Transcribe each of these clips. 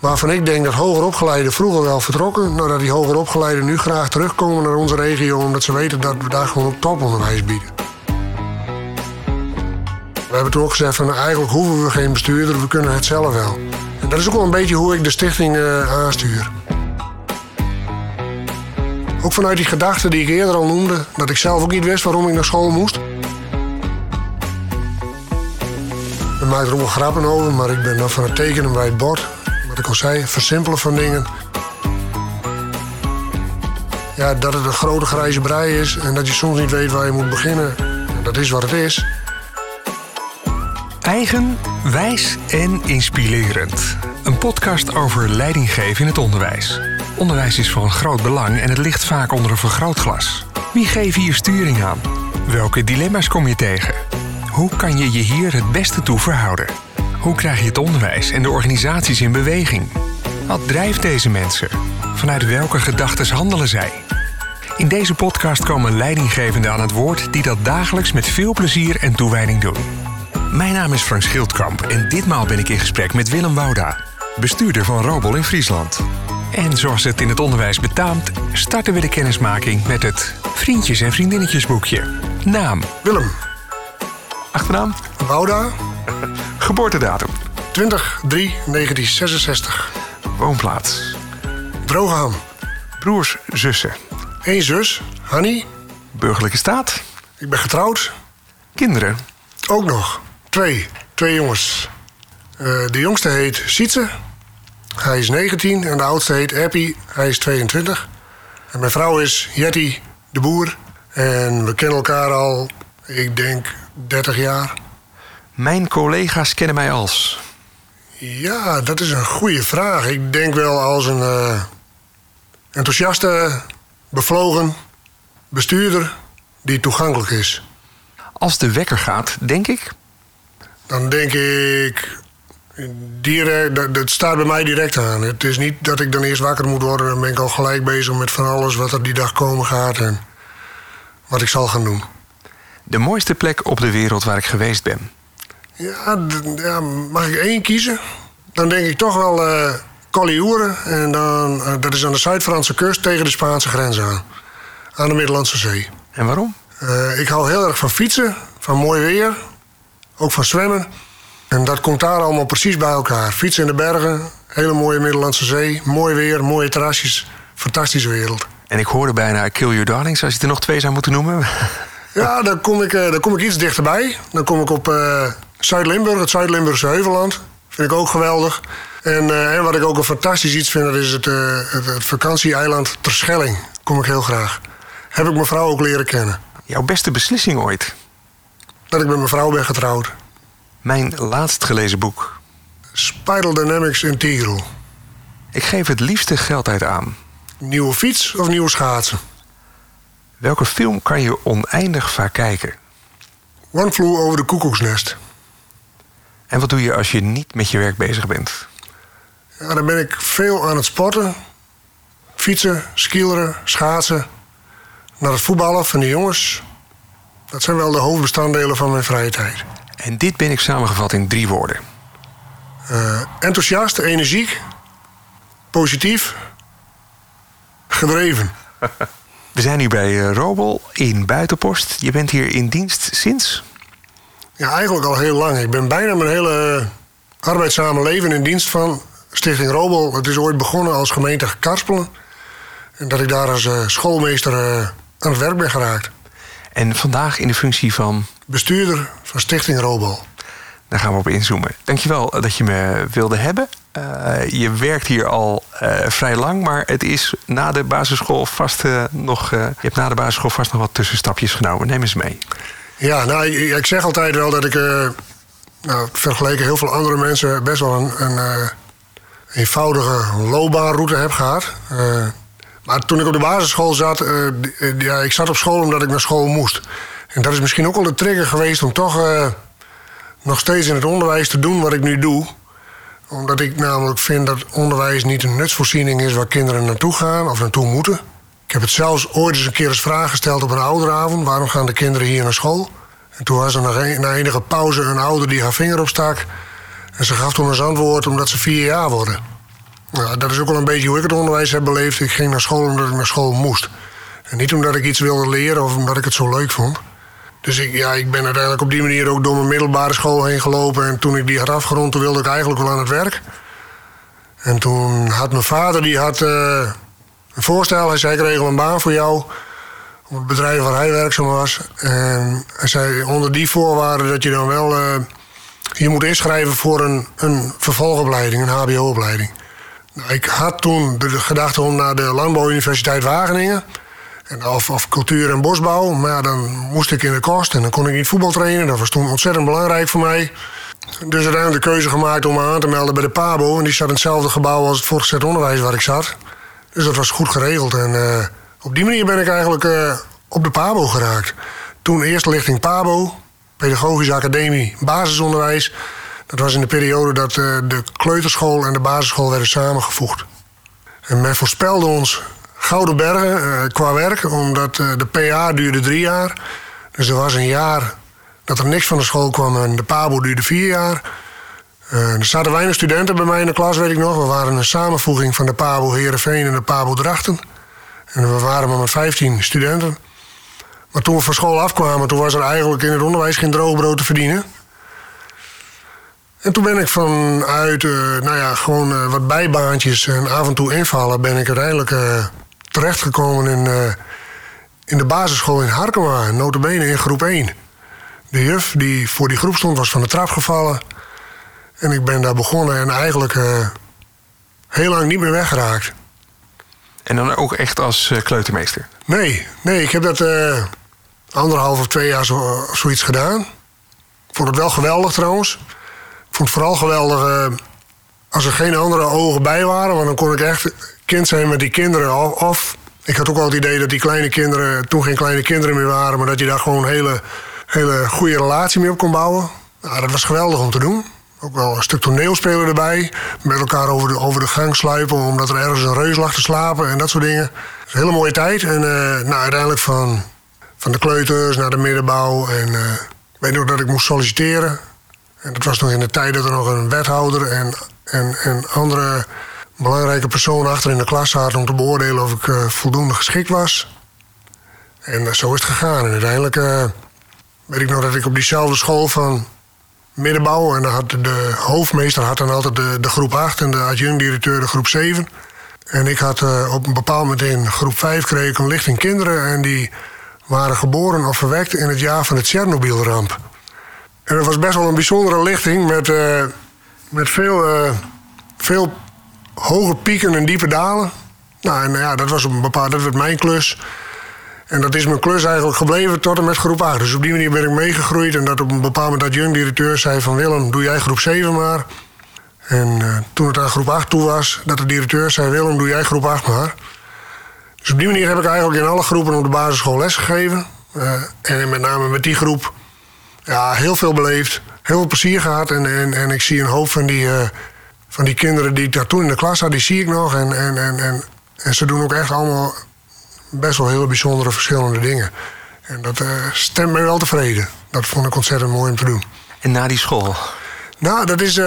Waarvan ik denk dat hoger opgeleiden vroeger wel vertrokken. Nou, dat die hoger opgeleiden nu graag terugkomen naar onze regio. Omdat ze weten dat we daar gewoon toponderwijs bieden. We hebben ook gezegd van eigenlijk hoeven we geen bestuurder, we kunnen het zelf wel. En dat is ook wel een beetje hoe ik de stichting uh, aanstuur. Ook vanuit die gedachte die ik eerder al noemde, dat ik zelf ook niet wist waarom ik naar school moest. We maken er ook wel grappen over, maar ik ben dan van het tekenen bij het bord. Ik al zei, versimpelen van dingen. Ja, dat het een grote grijze brei is en dat je soms niet weet waar je moet beginnen. Dat is wat het is. Eigen, wijs en inspirerend. Een podcast over leidinggeven in het onderwijs. Onderwijs is van groot belang en het ligt vaak onder een vergrootglas. Wie geeft hier sturing aan? Welke dilemma's kom je tegen? Hoe kan je je hier het beste toe verhouden? Hoe krijg je het onderwijs en de organisaties in beweging? Wat drijft deze mensen? Vanuit welke gedachten handelen zij? In deze podcast komen leidinggevenden aan het woord die dat dagelijks met veel plezier en toewijding doen. Mijn naam is Frank Schildkamp en ditmaal ben ik in gesprek met Willem Wouda, bestuurder van Robol in Friesland. En zoals het in het onderwijs betaamt, starten we de kennismaking met het Vriendjes- en Vriendinnetjesboekje. Naam? Willem. Achternaam? Wouda. Geboortedatum? 20-3-1966. Woonplaats? Drogeham. Broers, zussen? Eén zus, Hanny. Burgerlijke staat? Ik ben getrouwd. Kinderen? Ook nog. Twee. Twee jongens. Uh, de jongste heet Sietse. Hij is 19 en de oudste heet Happy. Hij is 22. En mijn vrouw is Jetty de Boer. En we kennen elkaar al, ik denk, 30 jaar. Mijn collega's kennen mij als. Ja, dat is een goede vraag. Ik denk wel als een uh, enthousiaste, bevlogen bestuurder die toegankelijk is. Als de wekker gaat, denk ik? Dan denk ik. Direct, dat, dat staat bij mij direct aan. Het is niet dat ik dan eerst wakker moet worden. Dan ben ik al gelijk bezig met van alles wat er die dag komen gaat en wat ik zal gaan doen. De mooiste plek op de wereld waar ik geweest ben? Ja, ja mag ik één kiezen? Dan denk ik toch wel uh, Collioure. En dan, uh, dat is aan de Zuid-Franse kust tegen de Spaanse grens aan. Aan de Middellandse Zee. En waarom? Uh, ik hou heel erg van fietsen, van mooi weer, ook van zwemmen. En dat komt daar allemaal precies bij elkaar. Fietsen in de bergen, hele mooie Middellandse Zee, mooi weer, mooie terrasjes, fantastische wereld. En ik hoorde bijna Kill Your Darlings, als je er nog twee zou moeten noemen. ja, dan kom ik, dan kom ik iets dichterbij. Dan kom ik op Zuid-Limburg, het Zuid-Limburgse Heuvelland. Vind ik ook geweldig. En, en, wat ik ook een fantastisch iets vind, dat is het, het, het vakantieeiland Terschelling. Kom ik heel graag. Heb ik mijn vrouw ook leren kennen. Jouw beste beslissing ooit? Dat ik met mijn vrouw ben getrouwd. Mijn laatst gelezen boek? Spiral Dynamics Integral. Ik geef het liefste geld uit aan. Nieuwe fiets of nieuwe schaatsen? Welke film kan je oneindig vaak kijken? One Flew over de koekoeksnest. En wat doe je als je niet met je werk bezig bent? Ja, dan ben ik veel aan het sporten. Fietsen, skileren, schaatsen. Naar het voetballen van de jongens. Dat zijn wel de hoofdbestanddelen van mijn vrije tijd. En dit ben ik samengevat in drie woorden. Uh, enthousiast, energiek, positief, gedreven. We zijn hier bij uh, Robel in Buitenpost. Je bent hier in dienst sinds? Ja, eigenlijk al heel lang. Ik ben bijna mijn hele arbeidszame leven in dienst van Stichting Robel. Het is ooit begonnen als gemeente Karspelen. En dat ik daar als uh, schoolmeester aan het werk ben geraakt. En vandaag in de functie van? Bestuurder van Stichting Robol. Daar gaan we op inzoomen. Dankjewel dat je me wilde hebben. Uh, je werkt hier al uh, vrij lang, maar het is na de basisschool vast uh, nog. je hebt na de basisschool vast nog wat tussenstapjes genomen. Neem eens mee. Ja, nou, ik, zeg altijd wel dat ik. nou, vergeleken heel veel andere mensen best wel een, een eenvoudige loopbaanroute heb gehad. Maar toen ik op de basisschool zat, uh, ja, ik zat op school omdat ik naar school moest. En dat is misschien ook wel de trigger geweest om toch uh, nog steeds in het onderwijs te doen wat ik nu doe. Omdat ik namelijk vind dat onderwijs niet een nutsvoorziening is waar kinderen naartoe gaan of naartoe moeten. Ik heb het zelfs ooit eens een keer als vraag gesteld op een ouderavond: waarom gaan de kinderen hier naar school? En toen was er na enige pauze een ouder die haar vinger opstak. En ze gaf toen als antwoord omdat ze vier jaar worden. Nou, dat is ook wel een beetje hoe ik het onderwijs heb beleefd. Ik ging naar school omdat ik naar school moest. En niet omdat ik iets wilde leren of omdat ik het zo leuk vond. Dus ik, ja, ik ben uiteindelijk op die manier ook door mijn middelbare school heen gelopen. En toen ik die had afgerond, toen wilde ik eigenlijk wel aan het werk. En toen had mijn vader die had, een voorstel. Hij zei, ik regel een baan voor jou. Op het bedrijf waar hij werkzaam was. En hij zei, onder die voorwaarden dat je dan wel... Uh, je moet inschrijven voor een, een vervolgopleiding, een hbo-opleiding. Nou, ik had toen de gedachte om naar de Landbouwuniversiteit Wageningen... En of, of cultuur en bosbouw. Maar dan moest ik in de kost en dan kon ik niet voetbal trainen. Dat was toen ontzettend belangrijk voor mij. Dus uiteindelijk de keuze gemaakt om me aan te melden bij de PABO. En die zat in hetzelfde gebouw als het voortgezet onderwijs waar ik zat. Dus dat was goed geregeld. En uh, op die manier ben ik eigenlijk uh, op de PABO geraakt. Toen eerst lichting PABO, Pedagogische Academie, basisonderwijs. Dat was in de periode dat uh, de kleuterschool en de basisschool werden samengevoegd. En men voorspelde ons Gouden Bergen qua werk, omdat de PA duurde drie jaar. Dus er was een jaar dat er niks van de school kwam en de PABO duurde vier jaar. Uh, er zaten weinig studenten bij mij in de klas, weet ik nog. We waren een samenvoeging van de PABO Heerenveen en de PABO Drachten. En we waren maar met 15 studenten. Maar toen we van school afkwamen, toen was er eigenlijk in het onderwijs geen droogbrood te verdienen. En toen ben ik vanuit, uh, nou ja, gewoon uh, wat bijbaantjes en af en toe invallen... ben ik uiteindelijk terechtgekomen in, in de basisschool in Harkema, notabene in groep 1. De juf die voor die groep stond was van de trap gevallen. En ik ben daar begonnen en eigenlijk heel lang niet meer weggeraakt. En dan ook echt als kleutermeester? Nee, nee, ik heb dat anderhalf of twee jaar zo, zoiets gedaan. Ik vond het wel geweldig trouwens. Ik vond het vooral geweldig uh, als er geen andere ogen bij waren. Want dan kon ik echt kind zijn met die kinderen. Of, ik had ook al het idee dat die kleine kinderen toen geen kleine kinderen meer waren. Maar dat je daar gewoon een hele, hele goede relatie mee op kon bouwen. Nou, dat was geweldig om te doen. Ook wel een stuk toneelspelen erbij. Met elkaar over de, over de gang sluipen omdat er ergens een reus lag te slapen en dat soort dingen. een hele mooie tijd. En uh, uiteindelijk van van de kleuters naar de middenbouw. En uh, ik weet nog dat ik moest solliciteren. En dat was nog in de tijd dat er nog een wethouder en, en, en andere belangrijke personen achter in de klas zaten om te beoordelen of ik uh, voldoende geschikt was. En zo is het gegaan. En uiteindelijk weet ik nog dat ik op diezelfde school van middenbouw. En dan had de hoofdmeester had dan altijd de, de groep 8 en de adjunct-directeur de groep 7. En ik had op een bepaald moment in groep 5 kreeg ik een lichting kinderen. En die waren geboren of verwekt in het jaar van de Tsjernobyl-ramp. En dat was best wel een bijzondere lichting met, uh, met veel, uh, veel hoge pieken en diepe dalen. Nou, en ja, dat was een bepaald, dat mijn klus. En dat is mijn klus eigenlijk gebleven tot en met groep 8. Dus op die manier ben ik meegegroeid. En dat op een bepaald moment dat jong-directeur zei van... Willem, doe jij groep 7 maar. En uh, toen het aan groep 8 toe was, dat de directeur zei... Willem, doe jij groep 8 maar. Dus op die manier heb ik eigenlijk in alle groepen op de basisschool lesgegeven. Uh, en met name met die groep ja, heel veel beleefd. Heel veel plezier gehad. En, en, en ik zie een hoop van die, uh, van die kinderen die ik daar toen in de klas had, die zie ik nog. En, en, en, en ze doen ook echt allemaal best wel hele bijzondere verschillende dingen. En dat uh, stemt mij wel tevreden. Dat vond ik ontzettend mooi om te doen. En na die school? Nou, dat is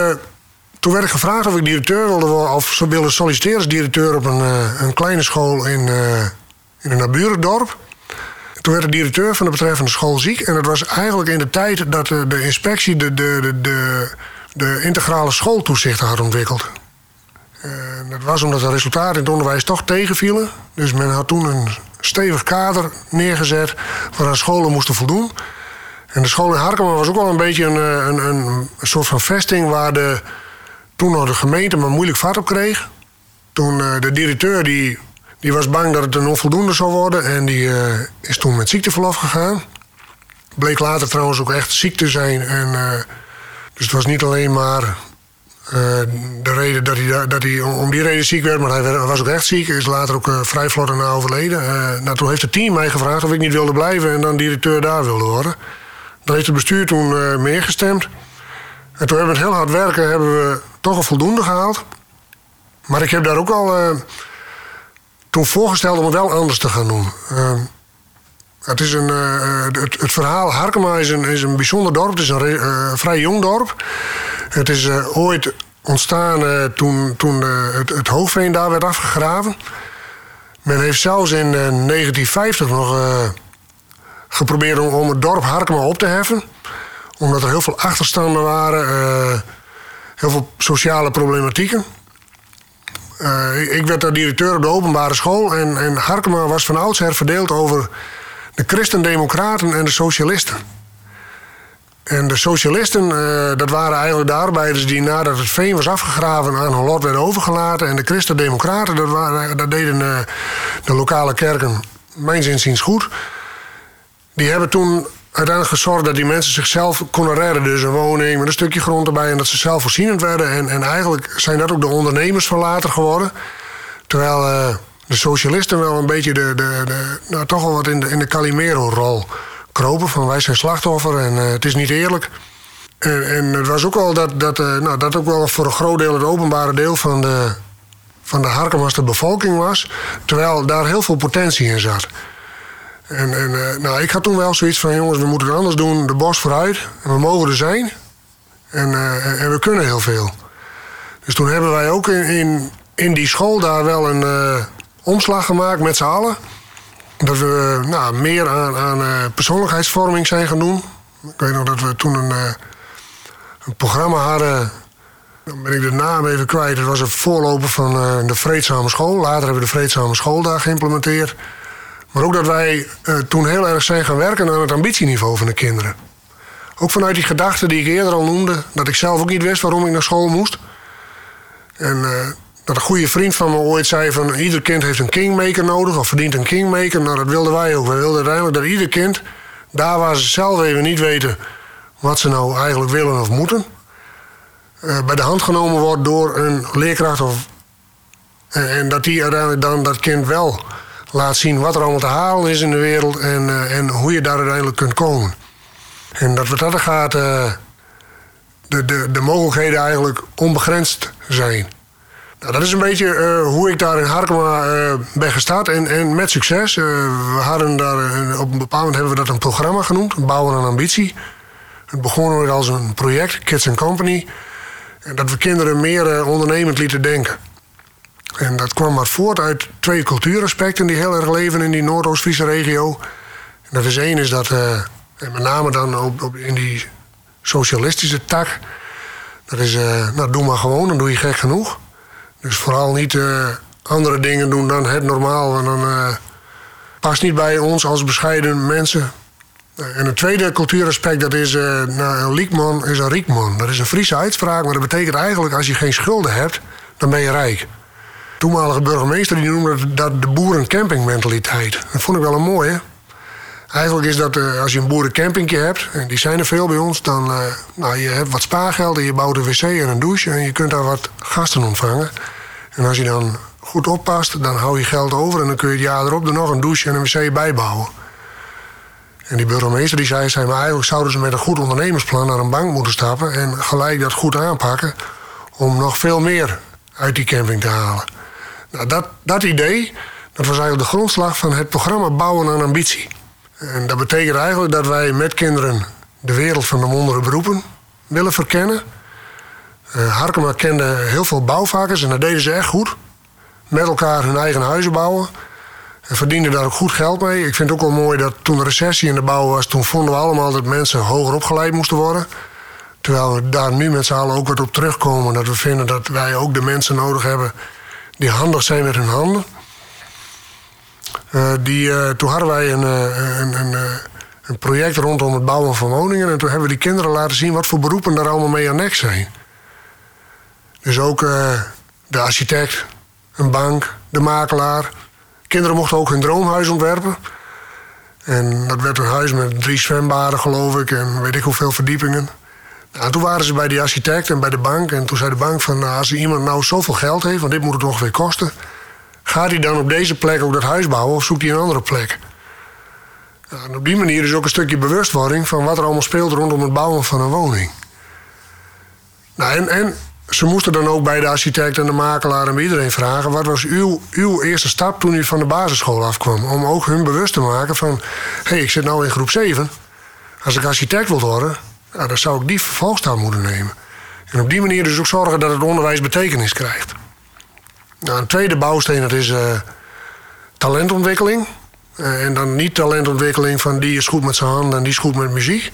toen werd ik gevraagd of ik directeur wilde worden, of ze wilden solliciteren als directeur op een, uh, een kleine school in, in een naburig dorp. Toen werd de directeur van de betreffende school ziek. En dat was eigenlijk in de tijd dat de, inspectie de, de, de, de integrale schooltoezicht had ontwikkeld. Dat was omdat de resultaten in het onderwijs toch tegenvielen. Dus men had toen een stevig kader neergezet waaraan scholen moesten voldoen. En de school in Harkema was ook wel een beetje een, eh, een, een, soort van vesting waar de toen nog de gemeente maar moeilijk vat op kreeg. Toen uh, de directeur die, die was bang dat het een onvoldoende zou worden. En die uh, is toen met ziekteverlof gegaan. Bleek later trouwens ook echt ziek te zijn. En, dus het was niet alleen maar de reden dat hij, dat hij om die reden ziek werd. Maar hij was ook echt ziek. Is later ook vrij vlot erna overleden. nou, toen heeft het team mij gevraagd of ik niet wilde blijven. En dan directeur daar wilde worden. Daar heeft het bestuur toen meegestemd. En toen hebben we het heel hard werken, hebben we toch een voldoende gehaald. Maar ik heb daar ook al toen voorgesteld om het wel anders te gaan doen. Het, is een, uh, het, het, verhaal Harkema is een, is een bijzonder dorp. Het is een vrij jong dorp. Het is ooit ontstaan toen, toen het, het hoogveen daar werd afgegraven. Men heeft zelfs in 1950 nog geprobeerd om, om, het dorp Harkema op te heffen. Omdat er heel veel achterstanden waren, heel veel sociale problematieken. ik werd daar directeur op de openbare school en, en Harkema was van oudsher verdeeld over de christendemocraten en de socialisten. En de socialisten, uh, dat waren eigenlijk de arbeiders die nadat het veen was afgegraven aan hun lot werden overgelaten. En de christendemocraten, dat, waren, dat deden uh, de lokale kerken, mijn inziens goed. Die hebben toen uiteindelijk gezorgd dat die mensen zichzelf konden redden. Dus een woning met een stukje grond erbij en dat ze zelfvoorzienend werden. En, en eigenlijk zijn dat ook de ondernemers van later geworden. Terwijl uh, de socialisten wel een beetje de, de, de, nou, toch wel wat in de, in de Calimero-rol kropen. Van wij zijn slachtoffer en uh, het is niet eerlijk. En, en het was ook wel dat, dat, uh, nou, dat ook wel voor een groot deel het openbare deel van de, van de Harkemaste bevolking was. Terwijl daar heel veel potentie in zat. En, en uh, nou, ik had toen wel zoiets van: jongens, we moeten het anders doen, de bos vooruit. We mogen er zijn. En, en we kunnen heel veel. Dus toen hebben wij ook in, in, in die school daar wel een omslag gemaakt met z'n allen. Dat we nou, meer aan, aan uh, persoonlijkheidsvorming zijn gaan doen. Ik weet nog dat we toen een, uh, een programma hadden. Dan ben ik de naam even kwijt. Het was een voorloper van uh, de Vreedzame School. Later hebben we de Vreedzame School daar geïmplementeerd. Maar ook dat wij toen heel erg zijn gaan werken aan het ambitieniveau van de kinderen. Ook vanuit die gedachte die ik eerder al noemde. Dat ik zelf ook niet wist waarom ik naar school moest. En dat een goede vriend van me ooit zei van ieder kind heeft een kingmaker nodig of verdient een kingmaker. Nou, dat wilden wij ook. Wij wilden uiteindelijk dat ieder kind, daar waar ze zelf even niet weten wat ze nou eigenlijk willen of moeten, uh, bij de hand genomen wordt door een leerkracht. Of, en, en, dat die uiteindelijk dan dat kind wel laat zien wat er allemaal te halen is in de wereld en, uh, en hoe je daar uiteindelijk kunt komen. En dat wat dat gaat, de, de, de mogelijkheden eigenlijk onbegrensd zijn. Nou, dat is een beetje uh, hoe ik daar in Harkema uh, ben gestart en, en met succes. Uh, we hadden daar, op een bepaald moment hebben we dat een programma genoemd, Bouwen aan Ambitie. Het begon als een project, Kids and Company. En dat we kinderen meer ondernemend lieten denken. En dat kwam maar voort uit twee cultuuraspecten die heel erg leven in die Noordoost-Friese regio. En dat is één is dat, en met name dan op, in die socialistische tak. Dat is, nou doe maar gewoon, dan doe je gek genoeg. Dus vooral niet uh, andere dingen doen dan het normaal. En dan uh, past niet bij ons als bescheiden mensen. Uh, en een tweede cultuuraspect, dat is nou, een liekman is een riekman. Dat is een Friese uitspraak, maar dat betekent eigenlijk als je geen schulden hebt, dan ben je rijk. Toenmalige burgemeester die noemde dat de boerencampingmentaliteit. Dat vond ik wel een mooie. Eigenlijk is dat als je een boerencampingje hebt, en die zijn er veel bij ons, dan nou, je hebt wat spaargeld en je bouwt een wc en een douche en je kunt daar wat gasten ontvangen. En als je dan goed oppast, dan hou je geld over en dan kun je het jaar erop er nog een douche en een wc bijbouwen. En die burgemeester die zei, zei eigenlijk zouden ze met een goed ondernemersplan naar een bank moeten stappen en gelijk dat goed aanpakken om nog veel meer uit die camping te halen. Nou, dat, dat idee, dat was eigenlijk de grondslag van het programma Bouwen aan Ambitie. En dat betekent eigenlijk dat wij met kinderen de wereld van de wondere beroepen willen verkennen. Uh, Harkema kende heel veel bouwvakkers en dat deden ze echt goed. Met elkaar hun eigen huizen bouwen. En verdienden daar ook goed geld mee. Ik vind het ook wel mooi dat toen de recessie in de bouw was... toen vonden we allemaal dat mensen hoger opgeleid moesten worden. Terwijl we daar nu met z'n allen ook wat op terugkomen. Dat we vinden dat wij ook de mensen nodig hebben... die handig zijn met hun handen. Uh, die, uh, toen hadden wij een, een, een, een project rondom het bouwen van woningen. En toen hebben we die kinderen laten zien... wat voor beroepen daar allemaal mee aan nek zijn. Dus ook uh, de architect, een bank, de makelaar. Kinderen mochten ook hun droomhuis ontwerpen. En dat werd een huis met drie zwembaden, geloof ik, en weet ik hoeveel verdiepingen. Nou, toen waren ze bij die architect en bij de bank. En toen zei de bank van, nou, als iemand nou zoveel geld heeft... want dit moet het ongeveer kosten... gaat hij dan op deze plek ook dat huis bouwen of zoekt hij een andere plek? Nou, op die manier is ook een stukje bewustwording... van wat er allemaal speelt rondom het bouwen van een woning. Nou, en ze moesten dan ook bij de architect en de makelaar en bij iedereen vragen: wat was uw, uw eerste stap toen u van de basisschool afkwam? Om ook hun bewust te maken van: hé, hey, ik zit nou in groep 7. Als ik architect wil worden, nou, dan zou ik die vervolgstap moeten nemen. En op die manier dus ook zorgen dat het onderwijs betekenis krijgt. Nou, een tweede bouwsteen dat is uh, talentontwikkeling. Uh, en dan niet talentontwikkeling van die is goed met zijn handen en die is goed met muziek.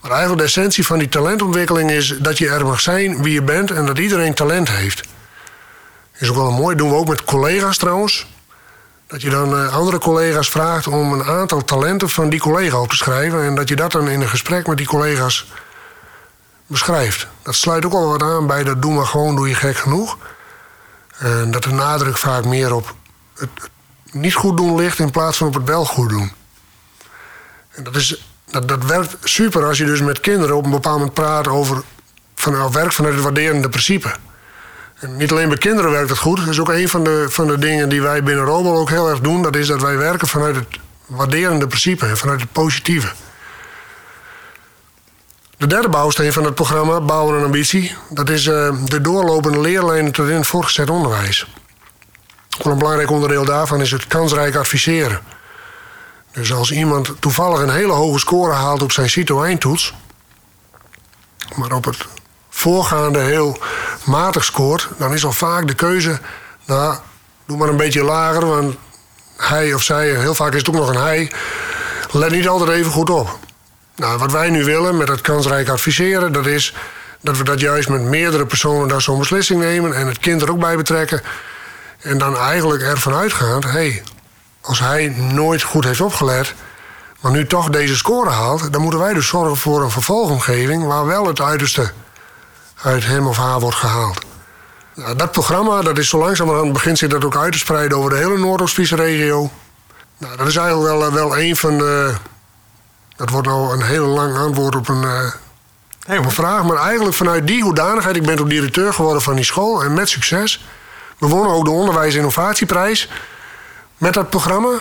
Maar eigenlijk de essentie van die talentontwikkeling is dat je er mag zijn wie je bent en dat iedereen talent heeft. Is ook wel mooi, doen we ook met collega's trouwens. Dat je dan uh, andere collega's vraagt om een aantal talenten van die collega op te schrijven. En dat je dat dan in een gesprek met die collega's beschrijft. Dat sluit ook al wat aan bij dat doe maar gewoon, doe je gek genoeg. En dat de nadruk vaak meer op het, niet goed doen ligt in plaats van op het wel goed doen. En dat, is, dat, dat werkt super als je dus met kinderen op een bepaald moment praat over werk vanuit het waarderende principe. Niet alleen bij kinderen werkt het goed. Dat is ook een van de, van de dingen die wij binnen Robel ook heel erg doen. Dat is dat wij werken vanuit het waarderende principe en vanuit het positieve. De derde bouwsteen van het programma, Bouwen en Ambitie, dat is uh, de doorlopende leerlijnen tot in het voortgezet onderwijs. een belangrijk onderdeel daarvan is het kansrijk adviseren. Dus als iemand toevallig een hele hoge score haalt op zijn CITO-eindtoets, maar op het voorgaande heel matig scoort, dan is al vaak de keuze, nou, doe maar een beetje lager, want hij of zij, heel vaak is het ook nog een hij, let niet altijd even goed op. Nou, wat wij nu willen met het kansrijk adviseren, dat is dat we dat juist met meerdere personen daar zo'n beslissing nemen en het kind er ook bij betrekken. En dan eigenlijk ervan uitgaan, hé, hey, als hij nooit goed heeft opgelet, maar nu toch deze score haalt, dan moeten wij dus zorgen voor een vervolgomgeving waar wel het uiterste uit hem of haar wordt gehaald. Dat programma, dat is zo langzamerhand begint zich dat ook uit te spreiden over de hele Noordoost-Friese regio. Nou, dat is eigenlijk wel, wel een van de dat wordt nou een heel lang antwoord op een, uh, op een vraag. Maar eigenlijk vanuit die hoedanigheid, ik ben ook directeur geworden van die school en met succes. We wonnen ook de Onderwijs Innovatieprijs met dat programma.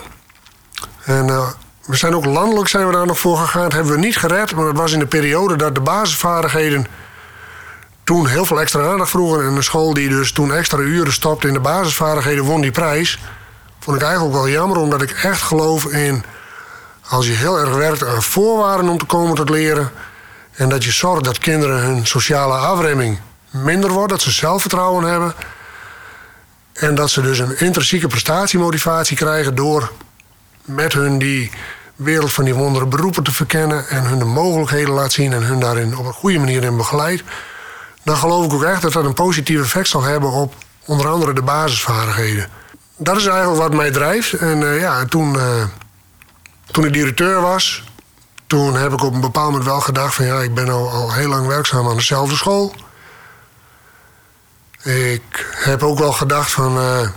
En uh, we zijn ook landelijk zijn we daar nog voor gegaan. Dat hebben we niet gered, maar dat was in de periode dat de basisvaardigheden toen heel veel extra aandacht vroegen. En een school die dus toen extra uren stopte in de basisvaardigheden won die prijs. Vond ik eigenlijk wel jammer, omdat ik echt geloof in als je heel erg werkt aan voorwaarden om te komen tot leren. En dat je zorgt dat kinderen hun sociale afremming minder wordt, dat ze zelfvertrouwen hebben. En dat ze dus een intrinsieke prestatiemotivatie krijgen door met hun die wereld van die wondere beroepen te verkennen en hun de mogelijkheden laat zien en hun daarin op een goede manier in begeleidt. Dan geloof ik ook echt dat dat een positief effect zal hebben op onder andere de basisvaardigheden. Dat is eigenlijk wat mij drijft. En uh, ja, toen. Uh, toen ik directeur was, toen heb ik op een bepaald moment wel gedacht van ja, ik ben al, al heel lang werkzaam aan dezelfde school. Ik heb ook wel gedacht van uh,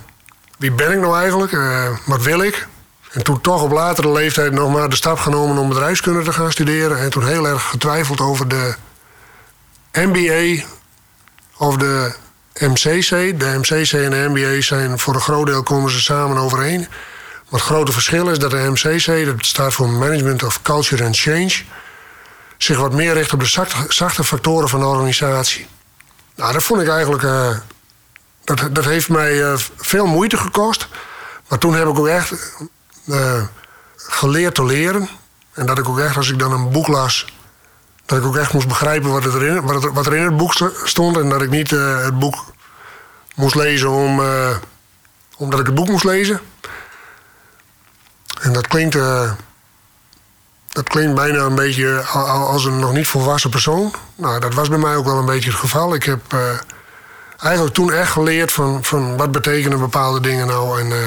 wie ben ik nou eigenlijk? Uh, wat wil ik? En toen toch op latere leeftijd nog maar de stap genomen om bedrijfskunde te gaan studeren. En toen heel erg getwijfeld over de MBA of de MCC. De MCC en de MBA zijn voor een groot deel komen ze samen overeen. Wat het grote verschil is dat de MCC, dat staat voor Management of Culture and Change, zich wat meer richt op de zachte, factoren van de organisatie. Nou, dat vond ik eigenlijk. Uh, dat, dat heeft mij uh, veel moeite gekost. Maar toen heb ik ook echt uh, geleerd te leren. En dat ik ook echt, als ik dan een boek las, dat ik ook echt moest begrijpen wat, erin, wat, er in het boek stond. En dat ik niet het boek moest lezen om, omdat ik het boek moest lezen. En dat klinkt, dat klinkt bijna een beetje als een nog niet volwassen persoon. Nou, dat was bij mij ook wel een beetje het geval. Ik heb uh, eigenlijk toen echt geleerd van, van wat betekenen bepaalde dingen nou en uh,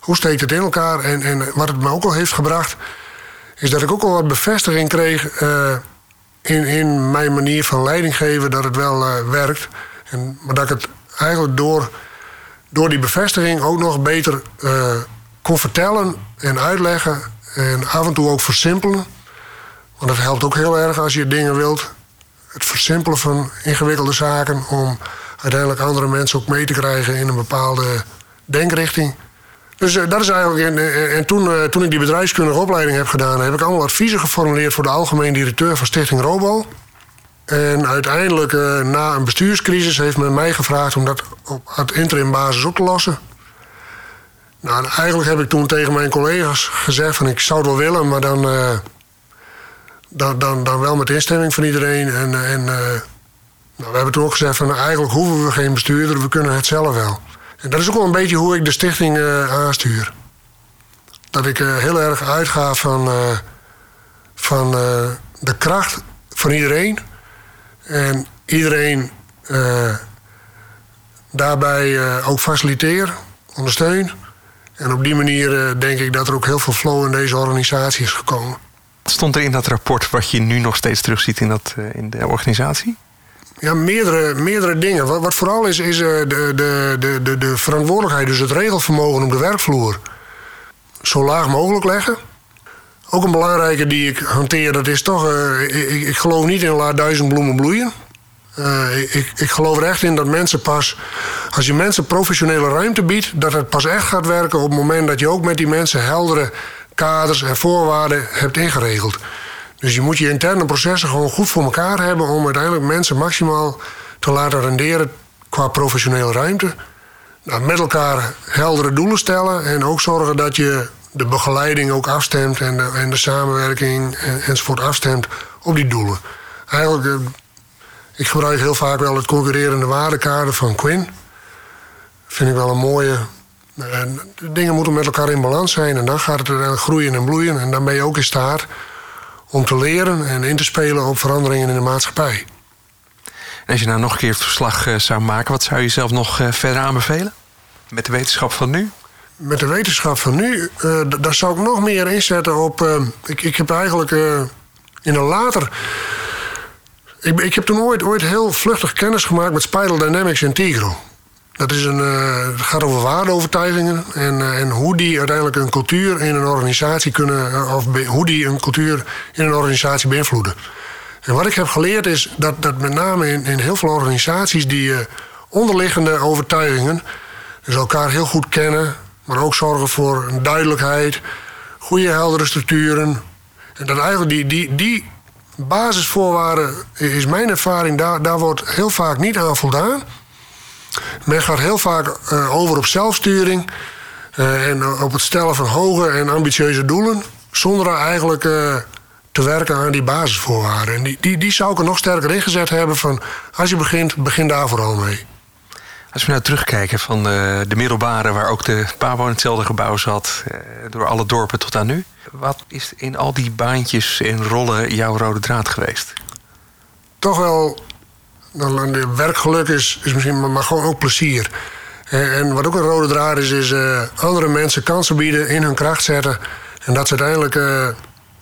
hoe steekt het in elkaar. En, en wat het me ook al heeft gebracht, is dat ik ook al wat bevestiging kreeg in, in mijn manier van leiding geven dat het wel werkt. En, maar dat ik het eigenlijk door, door die bevestiging ook nog beter kon vertellen en uitleggen en af en toe ook versimpelen. Want dat helpt ook heel erg als je dingen wilt. Het versimpelen van ingewikkelde zaken om uiteindelijk andere mensen ook mee te krijgen in een bepaalde denkrichting. Dus uh, dat is eigenlijk. En, en toen, uh, toen ik die bedrijfskundige opleiding heb gedaan, heb ik allemaal adviezen geformuleerd voor de algemeen directeur van Stichting Robo. En uiteindelijk, na een bestuurscrisis, heeft men mij gevraagd om dat op het interim basis op te lossen. Nou, eigenlijk heb ik toen tegen mijn collega's gezegd van ik zou het wel willen, maar dan, dan, dan, dan wel met instemming van iedereen. En, en uh, Nou, we hebben toen ook gezegd van eigenlijk hoeven we geen bestuurder, we kunnen het zelf wel. En dat is ook wel een beetje hoe ik de stichting uh, aanstuur. Dat ik heel erg uitga van, van de kracht van iedereen. En iedereen daarbij ook faciliteer, ondersteun. En op die manier denk ik dat er ook heel veel flow in deze organisatie is gekomen. Stond er in dat rapport wat je nu nog steeds terugziet in, dat, in de organisatie? Ja, meerdere, meerdere dingen. Wat, vooral is, is uh, de, de, de, de, de verantwoordelijkheid, dus het regelvermogen op de werkvloer, zo laag mogelijk leggen. Ook een belangrijke die ik hanteer, dat is toch, uh, ik, ik, geloof niet in laat duizend bloemen bloeien. Ik, ik geloof er echt in dat mensen pas, als je mensen professionele ruimte biedt, dat het pas echt gaat werken op het moment dat je ook met die mensen heldere kaders en voorwaarden hebt ingeregeld. Dus je moet je interne processen gewoon goed voor elkaar hebben om uiteindelijk mensen maximaal te laten renderen qua professionele ruimte. Nou, met elkaar heldere doelen stellen en ook zorgen dat je de begeleiding ook afstemt en de, en de samenwerking en, enzovoort afstemt op die doelen. Eigenlijk, eh, ik gebruik heel vaak wel het concurrerende waardekader van Quinn. Vind ik wel een mooie. En de dingen moeten met elkaar in balans zijn en dan gaat het groeien en bloeien en dan ben je ook in staat om te leren en in te spelen op veranderingen in de maatschappij. En als je nou nog een keer het verslag uh, zou maken, wat zou je zelf nog uh, verder aanbevelen? Met de wetenschap van nu? Met de wetenschap van nu, uh, daar zou ik nog meer inzetten op. ik, ik heb eigenlijk in een later. Ik, ik heb toen ooit, ooit heel vluchtig kennis gemaakt met Spiral Dynamics in Tigro. Dat is een, het gaat over waardeovertuigingen en, uh, en hoe die uiteindelijk een cultuur in een organisatie kunnen, uh, of hoe die een cultuur in een organisatie beïnvloeden. En wat ik heb geleerd is dat, dat met name in, in heel veel organisaties die onderliggende overtuigingen, dus elkaar heel goed kennen, maar ook zorgen voor duidelijkheid, goede heldere structuren. En dat eigenlijk die, die, die basisvoorwaarden, is mijn ervaring, daar, daar wordt heel vaak niet aan voldaan. Men gaat heel vaak uh, over op zelfsturing uh, en op het stellen van hoge en ambitieuze doelen, zonder eigenlijk te werken aan die basisvoorwaarden. En die, die, die zou ik er nog sterker ingezet hebben van als je begint, begin daar vooral mee. Als we nou terugkijken van de, de middelbare, waar ook de Pabo in hetzelfde gebouw zat, door alle dorpen tot aan nu. Wat is in al die baantjes en rollen jouw rode draad geweest? Toch wel de werkgeluk is, is misschien maar gewoon ook plezier. En wat ook een rode draad is, is uh, andere mensen kansen bieden, in hun kracht zetten. En dat ze uiteindelijk uh,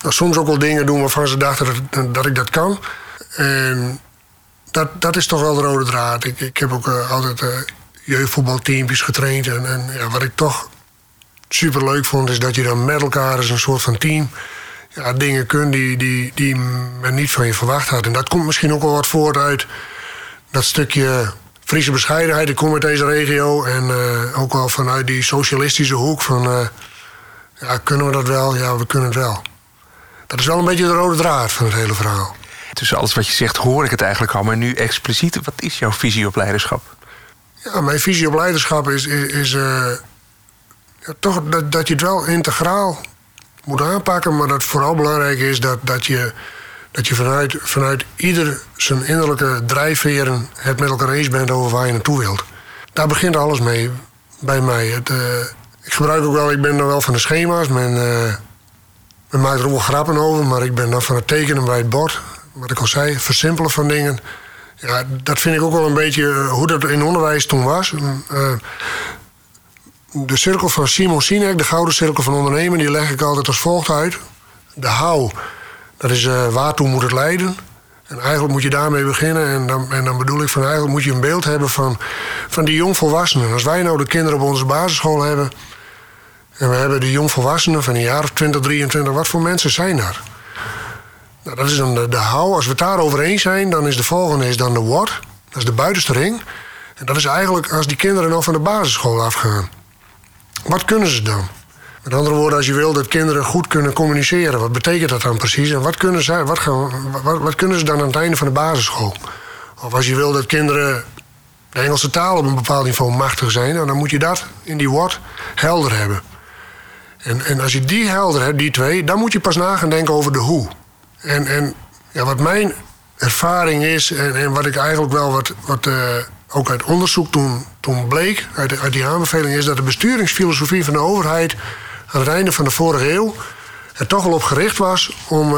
soms ook wel dingen doen waarvan ze dachten dat, dat ik dat kan. En dat, dat is toch wel de rode draad. Ik, ik heb ook altijd jeugdvoetbalteampjes getraind. En, en ja, wat ik toch super leuk vond, is dat je dan met elkaar als een soort van team ja, dingen kunt die, die, die men niet van je verwacht had. En dat komt misschien ook wel wat voort uit dat stukje Friese bescheidenheid. Ik kom uit deze regio en uh, ook wel vanuit die socialistische hoek van... Uh, ja, kunnen we dat wel? Ja, we kunnen het wel. Dat is wel een beetje de rode draad van het hele verhaal. Tussen alles wat je zegt hoor ik het eigenlijk al, maar nu expliciet. Wat is jouw visie op leiderschap? Ja, mijn visie op leiderschap is, is, is uh, ja, toch dat, dat je het wel integraal moet aanpakken. Maar dat vooral belangrijk is dat, dat je dat je vanuit, vanuit ieder zijn innerlijke drijfveren het met elkaar eens bent over waar je naartoe wilt. Daar begint alles mee bij mij. Het, uh, ik gebruik ook wel, ik ben dan wel van de schema's. Men, uh, men maakt er ook wel grappen over, maar ik ben dan van het tekenen bij het bord. Wat ik al zei, versimpelen van dingen. Ja, dat vind ik ook wel een beetje uh, hoe dat in onderwijs toen was. de cirkel van Simon Sinek, de gouden cirkel van ondernemen, die leg ik altijd als volgt uit. De hou dat is uh, waartoe moet het leiden. En eigenlijk moet je daarmee beginnen. En dan, en dan bedoel ik van eigenlijk moet je een beeld hebben van, van die jongvolwassenen. Als wij nou de kinderen op onze basisschool hebben. En we hebben die jongvolwassenen van een jaar of 20, 23. Wat voor mensen zijn daar? Nou, dat is dan de, de hou. Als we het daarover eens zijn, dan is de volgende is dan de what. Dat is de buitenste ring. En dat is eigenlijk als die kinderen nog van de basisschool afgaan. Wat kunnen ze dan? Met andere woorden, als je wil dat kinderen goed kunnen communiceren, wat betekent dat dan precies? En wat kunnen, zij, wat, gaan, wat, kunnen ze dan aan het einde van de basisschool? Of als je wil dat kinderen de Engelse taal op een bepaald niveau machtig zijn, nou, dan moet je dat in die what helder hebben. En, en als je die helder hebt, die twee, dan moet je pas na gaan denken over de hoe. En, en ja, wat mijn ervaring is en, en wat ik eigenlijk wel wat, wat ook uit onderzoek toen, toen bleek, uit, uit die aanbeveling, is dat de besturingsfilosofie van de overheid aan het einde van de vorige eeuw er toch al op gericht was om,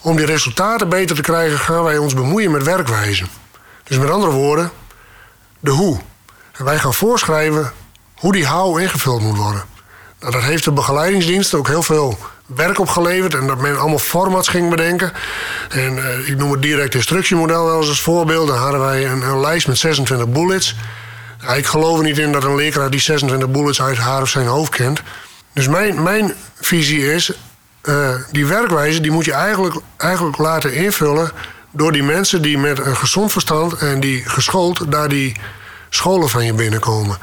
om die resultaten beter te krijgen, gaan wij ons bemoeien met werkwijze. Dus met andere woorden, de hoe. En wij gaan voorschrijven hoe die hou ingevuld moet worden. Nou, dat heeft de begeleidingsdienst ook heel veel werk opgeleverd. En dat men allemaal formats ging bedenken. En uh, ik noem het direct instructiemodel wel eens als voorbeeld. Dan hadden wij een, een lijst met 26 bullets. Ja, ik geloof er niet in dat een leerkracht die 26 bullets uit haar of zijn hoofd kent. Dus mijn, mijn visie is, uh, die werkwijze die moet je eigenlijk, eigenlijk laten invullen door die mensen die met een gezond verstand en die geschoold daar die scholen van je binnenkomen.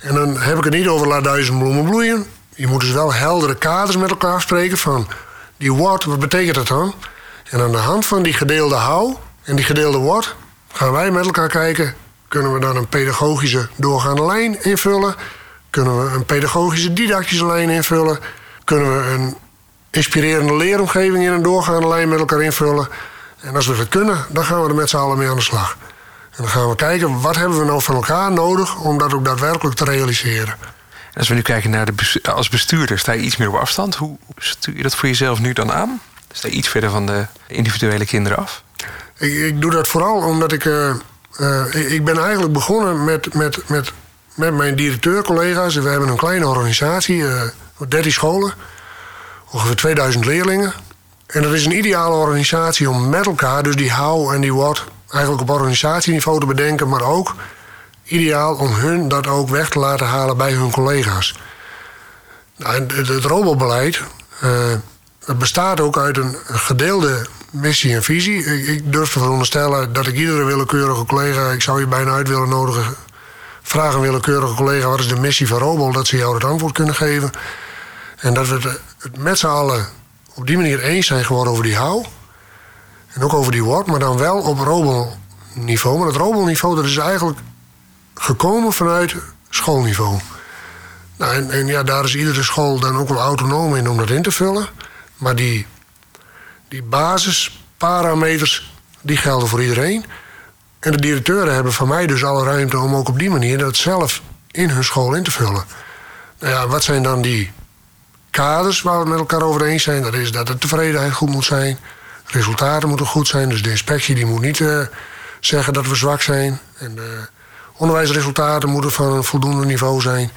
En dan heb ik het niet over laat duizend bloemen bloeien. Je moet dus wel heldere kaders met elkaar spreken van die what, wat betekent dat dan? En aan de hand van die gedeelde hou en die gedeelde what gaan wij met elkaar kijken, kunnen we dan een pedagogische doorgaande lijn invullen? Kunnen we een pedagogische didactische lijn invullen? Kunnen we een inspirerende leeromgeving in een doorgaande lijn met elkaar invullen? En als we dat kunnen, dan gaan we er met z'n allen mee aan de slag. En dan gaan we kijken, wat hebben we nou van elkaar nodig om dat ook daadwerkelijk te realiseren. Als we nu kijken naar de als bestuurder, sta je iets meer op afstand. Hoe stuur je dat voor jezelf nu dan aan? Sta je iets verder van de individuele kinderen af? Ik, ik doe dat vooral omdat ik. Uh, uh, ik ben eigenlijk begonnen met, met, met, met mijn directeurcollega's. We hebben een kleine organisatie, uh, eh, 13 scholen, ongeveer 2000 leerlingen. En dat is een ideale organisatie om met elkaar, dus die how en die what, eigenlijk op organisatieniveau te bedenken, maar ook ideaal om hun dat ook weg te laten halen bij hun collega's. Nou, het, het robotbeleid uh, bestaat ook uit een gedeelde missie en visie. Ik, ik, durf te veronderstellen dat ik iedere willekeurige collega, ik zou je bijna uit willen nodigen, vragen een willekeurige collega wat is de missie van Robol, dat ze jou het antwoord kunnen geven. En dat we het met z'n allen op die manier eens zijn geworden over die hou. En ook over die what, maar dan wel op robelniveau. Maar het robelniveau dat is eigenlijk gekomen vanuit schoolniveau. Nou, en, en, ja, daar is iedere school dan ook wel autonoom in om dat in te vullen. Maar die, die basisparameters, die gelden voor iedereen. En de directeuren hebben van mij dus alle ruimte om ook op die manier dat zelf in hun school in te vullen. Nou ja, wat zijn dan die kaders waar we met elkaar over eens zijn? Dat is dat de tevredenheid goed moet zijn. Resultaten moeten goed zijn. Dus de inspectie die moet niet uh, zeggen dat we zwak zijn. En de onderwijsresultaten moeten van een voldoende niveau zijn.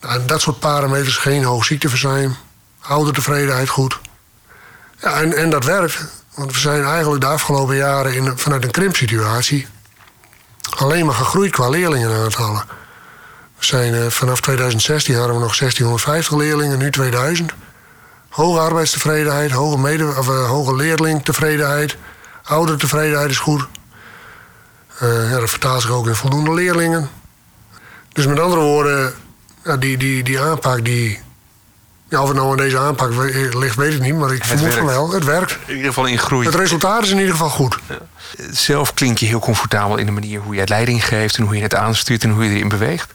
Nou, dat soort parameters, geen hoog ziekteverzuim, oudertevredenheid goed. Ja, en, en dat werkt. Want we zijn eigenlijk de afgelopen jaren in, vanuit een krimpsituatie alleen maar gegroeid qua leerlingenaantallen. We zijn uh, vanaf 2016 hadden we nog 1650 leerlingen, nu 2000. Hoge arbeidstevredenheid, hoge, mede, uh, hoge leerlingtevredenheid, oudertevredenheid is goed. Ja, dat vertaalt zich ook in voldoende leerlingen. Dus met andere woorden, die, die, die aanpak, die, ja, of het nou aan deze aanpak ligt, weet ik niet, maar ik het vermoed van wel. Het werkt. In ieder geval in groei. Het resultaat is in ieder geval goed. Ja. Zelf klink je heel comfortabel in de manier hoe je het leiding geeft en hoe je het aanstuurt en hoe je erin beweegt.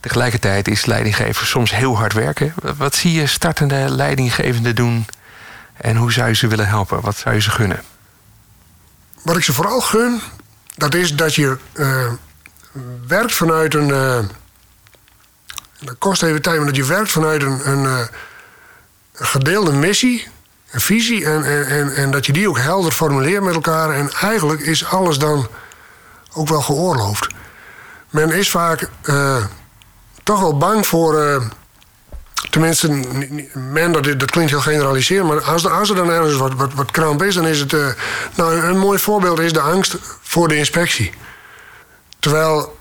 Tegelijkertijd is leidinggeven soms heel hard werken. Wat zie je startende leidinggevenden doen en hoe zou je ze willen helpen? Wat zou je ze gunnen? Wat ik ze vooral gun, dat is dat je uh, werkt vanuit een. Uh, dat kost even tijd, maar dat je werkt vanuit een, uh, een gedeelde missie, een visie. En, en, en, dat je die ook helder formuleert met elkaar. En eigenlijk is alles dan ook wel geoorloofd. Men is vaak toch wel bang voor. Tenminste, men, dat, dat klinkt heel generaliserend, maar als, als er dan ergens wat, wat, kramp is, dan is het. Nou, een mooi voorbeeld is de angst voor de inspectie. Terwijl,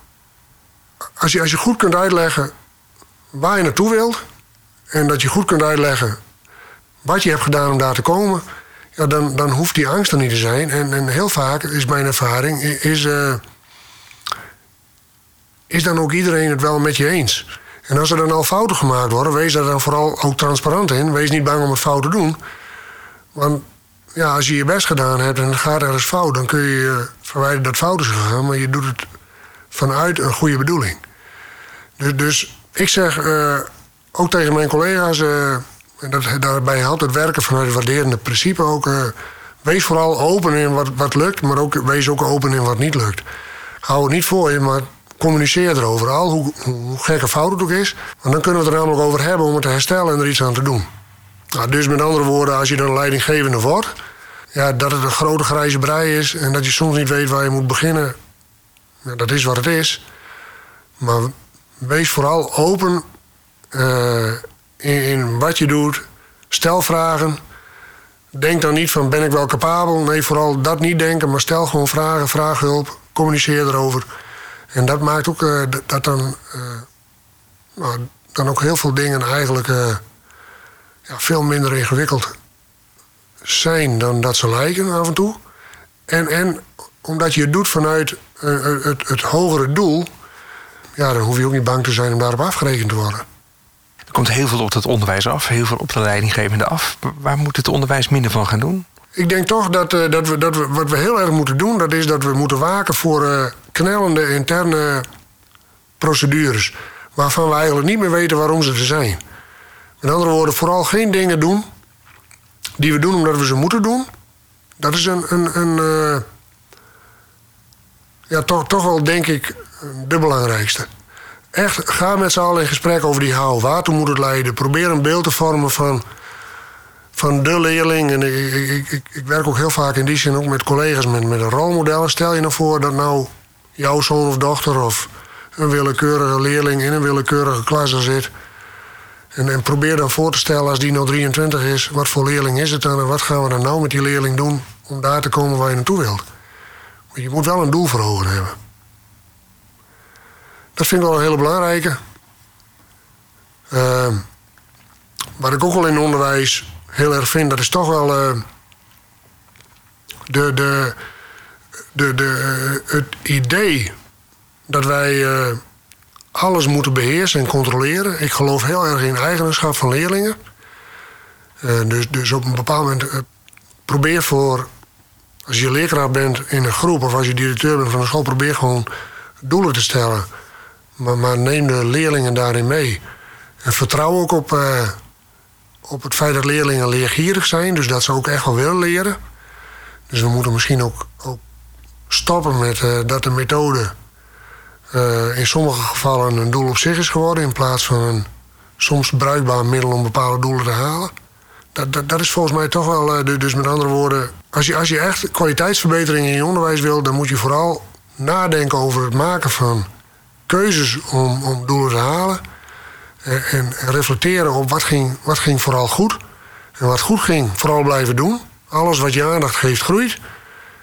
als je, als je goed kunt uitleggen waar je naartoe wilt, en dat je goed kunt uitleggen wat je hebt gedaan om daar te komen, ja, dan, dan hoeft die angst er niet te zijn. En, en heel vaak is mijn ervaring, is, uh, is dan ook iedereen het wel met je eens. En als er dan al fouten gemaakt worden, wees daar dan vooral ook transparant in. Wees niet bang om het fout te doen. Want ja, als je je best gedaan hebt en het gaat ergens fout, dan kun je verwijden dat fout is gegaan, maar je doet het vanuit een goede bedoeling. Dus, dus ik zeg uh, ook tegen mijn collega's, uh, dat, daarbij helpt het werken vanuit het waarderende principe ook. Uh, wees vooral open in wat, wat lukt, maar ook, wees ook open in wat niet lukt. Hou het niet voor je, maar communiceer erover. Al hoe, gekke fout het ook is. Want dan kunnen we het er namelijk over hebben om het te herstellen en er iets aan te doen. Nou, dus met andere woorden, als je dan leidinggevende wordt, ja, dat het een grote grijze brei is en dat je soms niet weet waar je moet beginnen, dat is wat het is. Maar wees vooral open uh, in, wat je doet. Stel vragen. Denk dan niet van ben ik wel capabel. Nee, vooral dat niet denken, maar stel gewoon vragen, vraag hulp, communiceer erover. En dat maakt ook uh, dat dan, uh, nou, dan ook heel veel dingen eigenlijk ja, veel minder ingewikkeld zijn dan dat ze lijken af en toe. En, en omdat je het doet vanuit het hogere doel, ja, dan hoef je ook niet bang te zijn om daarop afgerekend te worden. Er komt heel veel op het onderwijs af, heel veel op de leidinggevende af. Waar moet het onderwijs minder van gaan doen? Ik denk toch dat, uh, dat, we, dat we wat we heel erg moeten doen, dat is dat we moeten waken voor uh, knellende interne procedures. Waarvan we eigenlijk niet meer weten waarom ze er zijn. Met andere woorden, vooral geen dingen doen die we doen omdat we ze moeten doen. Dat is een, een, een uh, ja, toch, toch wel denk ik de belangrijkste. Echt, ga met z'n allen in gesprek over die hou. Waartoe moet het leiden? Probeer een beeld te vormen van, van de leerling. En ik, ik, ik, werk ook heel vaak in die zin ook met collega's met, met een rolmodel. Stel je nou voor dat nou jouw zoon of dochter of een willekeurige leerling in een willekeurige klas zit. En, en, probeer dan voor te stellen als die nou 23 is, wat voor leerling is het dan en wat gaan we dan nou met die leerling doen om daar te komen waar je naartoe wilt. Je moet wel een doel voor ogen hebben. Dat vind ik wel een hele belangrijke. Uh, wat ik ook wel in onderwijs heel erg vind, dat is toch wel uh, de, de, de, de, het idee dat wij uh, alles moeten beheersen en controleren. Ik geloof heel erg in eigenaarschap van leerlingen. Dus, dus op een bepaald moment probeer voor, als je leerkracht bent in een groep of als je directeur bent van een school, probeer gewoon doelen te stellen. Maar, neem de leerlingen daarin mee. En vertrouw ook op, uh, op het feit dat leerlingen leergierig zijn. Dus dat ze ook echt wel willen leren. Dus we moeten misschien ook, ook stoppen met uh, dat de methode uh, in sommige gevallen een doel op zich is geworden. In plaats van een soms bruikbaar middel om bepaalde doelen te halen. Dat, dat, dat is volgens mij toch wel. dus met andere woorden, als je, als je echt kwaliteitsverbetering in je onderwijs wil, dan moet je vooral nadenken over het maken van keuzes om, om doelen te halen. En, en, reflecteren op wat ging, wat ging vooral goed. En wat goed ging, vooral blijven doen. Alles wat je aandacht geeft, groeit.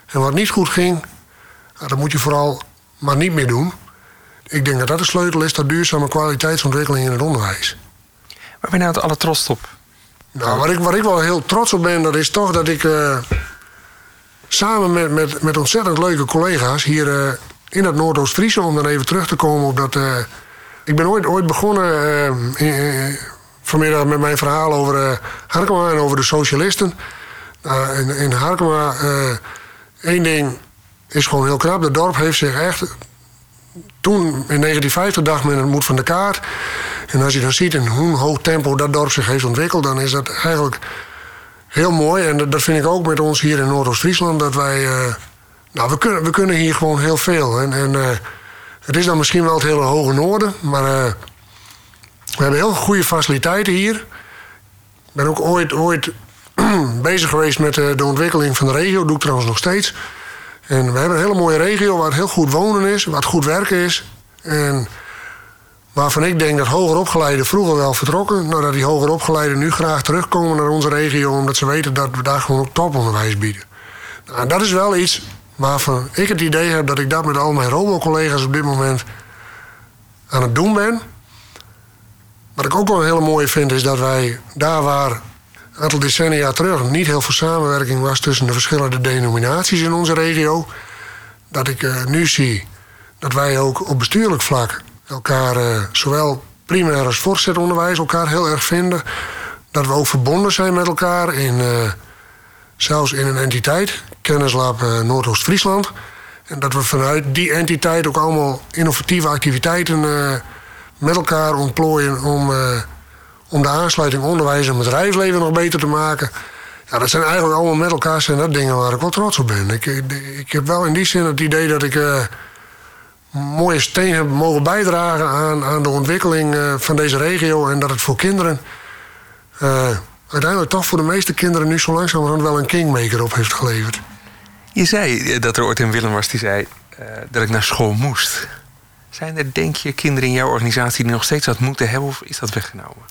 En wat niet goed ging, nou, dat moet je vooral maar niet meer doen. Ik denk dat dat de sleutel is tot duurzame kwaliteitsontwikkeling in het onderwijs. Waar ben je nou het alle trots op? Nou, waar ik, waar ik wel heel trots op ben, dat is toch dat ik uh, samen met, met, met ontzettend leuke collega's hier uh, in het Noordoost-Friese, om dan even terug te komen op dat. Uh, ik ben ooit, ooit begonnen uh, in, vanmiddag met mijn verhaal over Harkema en over de socialisten. in, in Harkema, één ding is gewoon heel knap. Het dorp heeft zich echt. Toen in 1950 dacht men het moet van de kaart. En als je dan ziet in hoe hoog tempo dat dorp zich heeft ontwikkeld, dan is dat eigenlijk heel mooi. En dat vind ik ook met ons hier in Noordoost-Friesland. Dat wij nou, we kunnen, we kunnen hier gewoon heel veel. En, en uh, het is dan misschien wel het hele hoge noorden, maar uh, we hebben heel goede faciliteiten hier. Ik ben ook ooit, ooit bezig geweest met uh, de ontwikkeling van de regio, doe ik trouwens nog steeds. En we hebben een hele mooie regio waar het heel goed wonen is, waar het goed werken is. En waarvan ik denk dat hoger opgeleiden vroeger wel vertrokken. Nou, dat die hoger opgeleiden nu graag terugkomen naar onze regio, omdat ze weten dat we daar gewoon ook toponderwijs bieden. Nou, dat is wel iets waarvan ik het idee heb dat ik dat met al mijn robo-collega's op dit moment aan het doen ben. Wat ik ook wel een hele mooie vind is dat wij daar waar een aantal decennia terug niet heel veel samenwerking was tussen de verschillende denominaties in onze regio, dat ik uh, nu zie dat wij ook op bestuurlijk vlak elkaar, uh, zowel primair als voortgezet onderwijs, elkaar heel erg vinden. Dat we ook verbonden zijn met elkaar in. Uh, zelfs in een entiteit, Kennislab uh, Noordoost-Friesland. En dat we vanuit die entiteit ook allemaal innovatieve activiteiten uh, met elkaar ontplooien om, uh, om de aansluiting onderwijs en bedrijfsleven nog beter te maken. Ja, dat zijn eigenlijk allemaal met elkaar zijn dat dingen waar ik wel trots op ben. Ik, ik, heb wel in die zin het idee dat ik uh, mooie steen heb mogen bijdragen aan, aan de ontwikkeling van deze regio. En dat het voor kinderen uiteindelijk toch voor de meeste kinderen nu zo langzamerhand wel een kingmaker op heeft geleverd. Je zei dat er ooit een Willem was die zei dat ik naar school moest. Zijn er, denk je, kinderen in jouw organisatie die nog steeds dat moeten hebben of is dat weggenomen?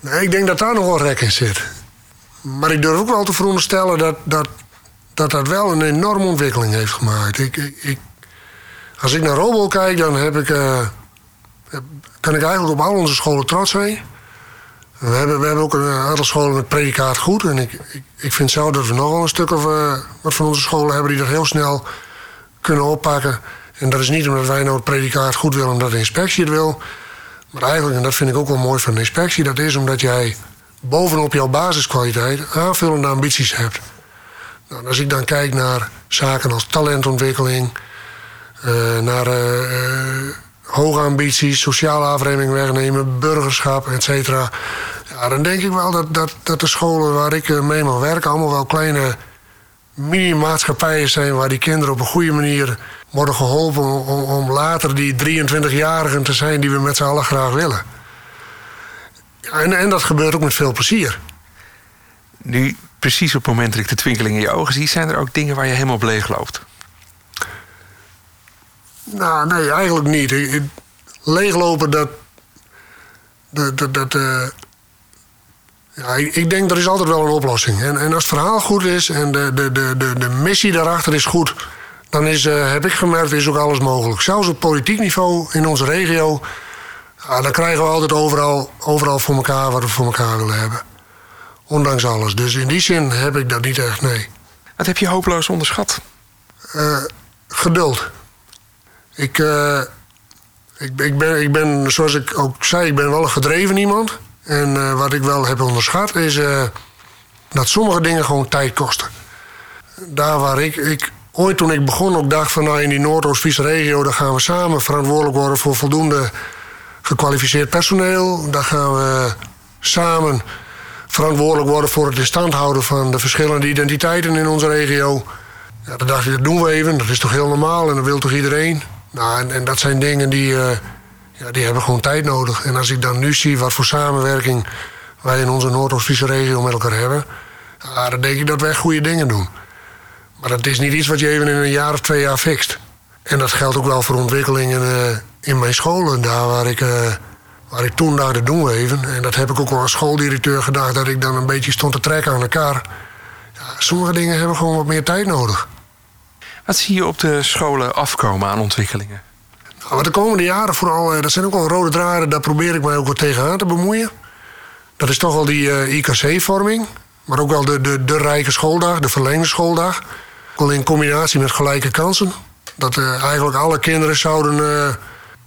Nee, ik denk dat daar nog wel rek in zit. Maar ik durf ook wel te veronderstellen dat dat, dat, dat wel een enorme ontwikkeling heeft gemaakt. Ik, ik, als ik naar Robel kijk, dan heb ik, uh, kan ik eigenlijk op al onze scholen trots zijn. We hebben, we hebben ook een aantal scholen met predicaat goed. En ik, ik, ik vind zelf dat we nog wel een stuk of uh, wat van onze scholen hebben die dat heel snel kunnen oppakken. En dat is niet omdat wij nou het predicaat goed willen omdat de inspectie het wil. Maar eigenlijk, en dat vind ik ook wel mooi van de inspectie, dat is omdat jij bovenop jouw basiskwaliteit aanvullende ambities hebt. Nou, als ik dan kijk naar zaken als talentontwikkeling, uh, naar hoge ambities, sociale afremming wegnemen, burgerschap, et cetera. Ja, dan denk ik wel dat, dat, dat de scholen waar ik mee mag werken allemaal wel kleine mini-maatschappijen zijn waar die kinderen op een goede manier worden geholpen om, om later die 23-jarigen te zijn die we met z'n allen graag willen. En, en dat gebeurt ook met veel plezier. Nu, precies op het moment dat ik de twinkeling in je ogen zie, zijn er ook dingen waar je helemaal op leeg loopt? Nou, nee, eigenlijk niet. Leeglopen, dat. dat, dat, dat uh, ja, ik denk er is altijd wel een oplossing. En, en als het verhaal goed is en de, de, de, de, de missie daarachter is goed, dan is, uh, heb ik gemerkt, is ook alles mogelijk. Zelfs op politiek niveau in onze regio ja, dan krijgen we altijd overal, overal voor elkaar wat we voor elkaar willen hebben. Ondanks alles. Dus in die zin heb ik dat niet echt, nee. Wat heb je hopeloos onderschat? Uh, geduld. Ik, uh, ik, ik, ben, ik ben, zoals ik ook zei, ik ben wel een gedreven iemand. En uh, wat ik wel heb onderschat is dat sommige dingen gewoon tijd kosten. Daar waar ik, ik ooit toen ik begon ook dacht van nou in die Noordoost-Friese regio... daar gaan we samen verantwoordelijk worden voor voldoende gekwalificeerd personeel. Dan gaan we samen verantwoordelijk worden voor het in stand houden van de verschillende identiteiten in onze regio. Ja, dan dacht ik, dat doen we even. Dat is toch heel normaal en dat wil toch iedereen? Nou, en, en dat zijn dingen die, uh, ja, die hebben gewoon tijd nodig. En als ik dan nu zie wat voor samenwerking wij in onze Noordoost-Friese regio met elkaar hebben, dan denk ik dat wij goede dingen doen. Maar dat is niet iets wat je even in een jaar of twee jaar fixt. En dat geldt ook wel voor ontwikkelingen uh, in mijn scholen. Daar waar ik, uh, waar ik toen dacht, dat doen even. En dat heb ik ook wel als schooldirecteur gedacht... dat ik dan een beetje stond te trekken aan elkaar. Ja, sommige dingen hebben gewoon wat meer tijd nodig. Wat zie je op de scholen afkomen aan ontwikkelingen? Nou, wat de komende jaren vooral... dat zijn ook wel rode draden, daar probeer ik mij ook wat tegenaan te bemoeien. Dat is toch wel die uh, IKC-vorming. Maar ook wel de, de, de rijke schooldag, de verlengde schooldag. Wel in combinatie met gelijke kansen. Dat uh, eigenlijk alle kinderen zouden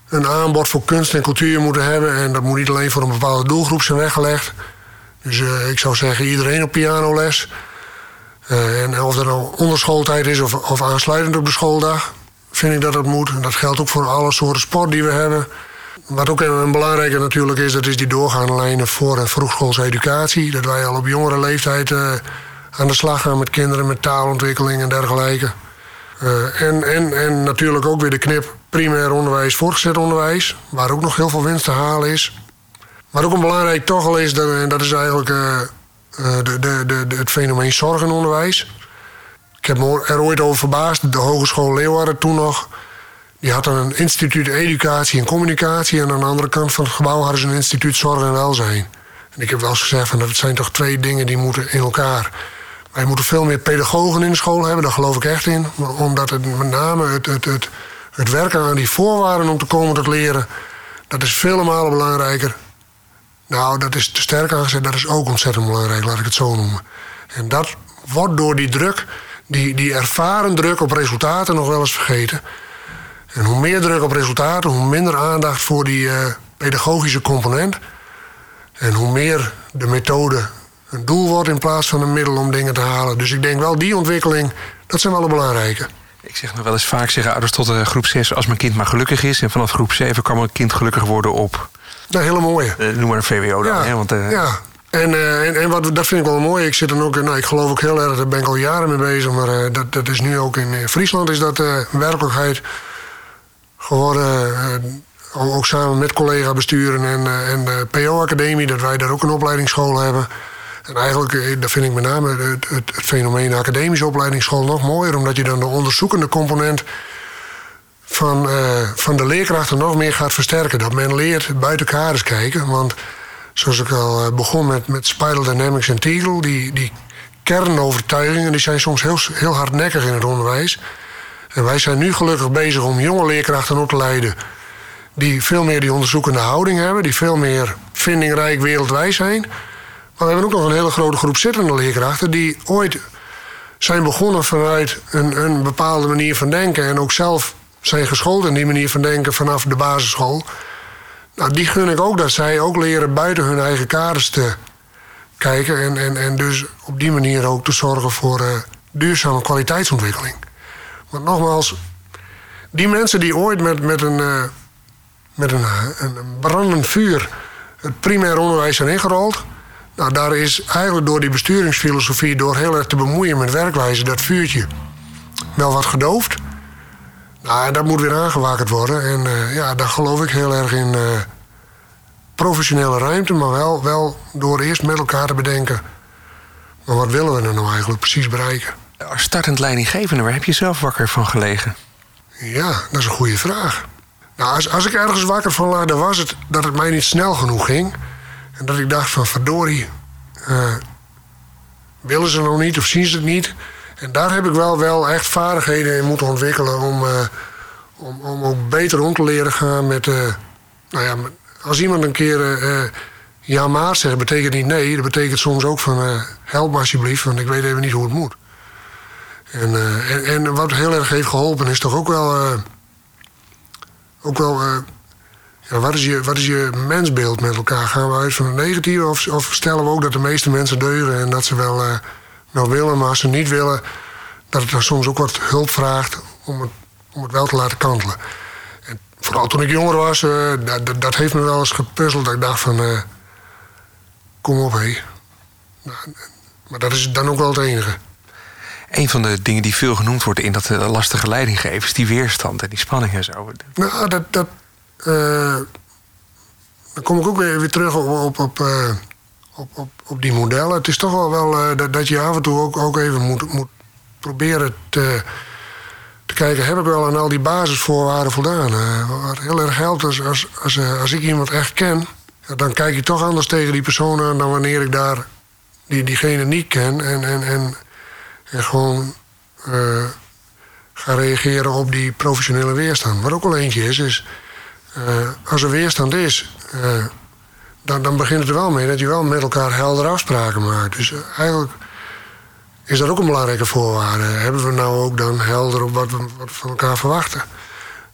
een aanbod voor kunst en cultuur moeten hebben. En dat moet niet alleen voor een bepaalde doelgroep zijn weggelegd. Dus ik zou zeggen, iedereen op pianoles. en of dat nou onder schooltijd is of, of aansluitend op de schooldag, vind ik dat dat moet. En dat geldt ook voor alle soorten sport die we hebben. Wat ook een belangrijke natuurlijk is, dat is die doorgaande lijnen voor vroegschoolse educatie. Dat wij al op jongere leeftijd aan de slag gaan met kinderen met taalontwikkeling en dergelijke. Uh, en, en, en natuurlijk ook weer de knip primair onderwijs, voortgezet onderwijs, waar ook nog heel veel winst te halen is. Maar ook een belangrijk toch al is, dat, en dat is eigenlijk uh, de, de, de, het fenomeen. Ik heb me er ooit over verbaasd, de Hogeschool Leeuwarden toen nog. Die had een instituut educatie en communicatie. En aan de andere kant van het gebouw hadden ze een instituut zorg en welzijn. En ik heb wel eens gezegd van dat zijn toch twee dingen die moeten in elkaar. Wij moeten veel meer pedagogen in de school hebben, daar geloof ik echt in. Omdat het met name het, het, het, het werken aan die voorwaarden om te komen tot leren, dat is vele malen belangrijker. Nou, dat is te sterk aangezet, dat is ook ontzettend belangrijk, laat ik het zo noemen. En dat wordt door die druk, die, die ervaren druk op resultaten nog wel eens vergeten. En hoe meer druk op resultaten, hoe minder aandacht voor die uh, pedagogische component. En hoe meer de methode een doel wordt in plaats van een middel om dingen te halen. Dus ik denk wel die ontwikkeling, dat zijn wel de belangrijke. Ik zeg nog wel eens vaak, zeggen ouders tot uh, groep 6... als mijn kind maar gelukkig is. En vanaf groep 7 kan mijn kind gelukkig worden op... Dat hele mooie. Uh, noem maar een VWO dan. Ja, hè? Want, uh, ja. En, uh, en, en, wat, dat vind ik wel mooi. Ik, zit dan ook, nou, ik geloof ook heel erg, daar ben ik al jaren mee bezig. Maar uh, dat, dat is nu ook in Friesland is dat uh, werkelijkheid geworden. ook samen met collega-besturen en, en de PO-academie, dat wij daar ook een opleidingsschool hebben. En eigenlijk, dat vind ik met name het, het, fenomeen academische opleidingsschool nog mooier, omdat je dan de onderzoekende component van, van de leerkrachten nog meer gaat versterken. Dat men leert buiten kaders kijken. Want zoals ik al begon met, met Spiral Dynamics en Tegel, die, die kernovertuigingen die zijn soms heel, heel hardnekkig in het onderwijs. En wij zijn nu gelukkig bezig om jonge leerkrachten op te leiden. die veel meer die onderzoekende houding hebben, die veel meer vindingrijk wereldwijd zijn. Maar we hebben ook nog een hele grote groep zittende leerkrachten die ooit zijn begonnen vanuit een, een bepaalde manier van denken en ook zelf zijn geschoold in die manier van denken vanaf de basisschool. Nou, die gun ik ook dat zij ook leren buiten hun eigen kaders te kijken. En, en, en dus op die manier ook te zorgen voor uh, duurzame kwaliteitsontwikkeling. Want nogmaals, die mensen die ooit met, met, een, uh, met een, een brandend vuur het primair onderwijs zijn ingerold. Nou, daar is eigenlijk door die besturingsfilosofie, door heel erg te bemoeien met werkwijze, dat vuurtje wel wat gedoofd. Nou, dat moet weer aangewakerd worden. En uh, ja, daar geloof ik heel erg in uh, professionele ruimte, maar wel, wel door eerst met elkaar te bedenken. Maar wat willen we er nou eigenlijk precies bereiken? Als startend leidinggevende, waar heb je zelf wakker van gelegen? Ja, dat is een goede vraag. Nou, als, als ik ergens wakker van lag, dan was het dat het mij niet snel genoeg ging. En dat ik dacht van verdorie, uh, willen ze nog niet of zien ze het niet? En daar heb ik wel, wel echt vaardigheden in moeten ontwikkelen om, uh, om, om ook beter om te leren gaan met. Uh, nou ja, als iemand een keer uh, ja maar zegt, betekent niet nee. Dat betekent soms ook van help me alsjeblieft, want ik weet even niet hoe het moet. En, en, en, wat heel erg heeft geholpen is toch ook wel. ook wel. ja, wat, is je, wat is je mensbeeld met elkaar? Gaan we uit van het negatieve of, of stellen we ook dat de meeste mensen deugen en dat ze wel nou willen, maar als ze niet willen, dat het dan soms ook wat hulp vraagt om het, om het wel te laten kantelen. En vooral toen ik jonger was, uh, dat, dat, heeft me wel eens gepuzzeld. Dat ik dacht van, uh, kom op hé. Nou, maar dat is dan ook wel het enige. Een van de dingen die veel genoemd wordt in dat uh, lastige leidinggeven is die weerstand en die spanning en zo. Nou, dat. dat dan kom ik ook weer, weer terug op, op, op op, op, op die modellen. Het is toch wel, wel uh, dat, dat, je af en toe ook, ook even moet, moet proberen te, te kijken... heb ik wel aan al die basisvoorwaarden voldaan? Uh, wat heel erg helpt als, als, als, uh, als ik iemand echt ken... dan kijk je toch anders tegen die persoon aan... dan wanneer ik daar die, diegene niet ken. En, en, en, en gewoon ga reageren op die professionele weerstand. Wat ook wel eentje is, is... als er weerstand is dan, dan begint het er wel mee dat je wel met elkaar heldere afspraken maakt. Dus eh, eigenlijk is dat ook een belangrijke voorwaarde. Hebben we nou ook dan helder op wat we, wat van elkaar verwachten?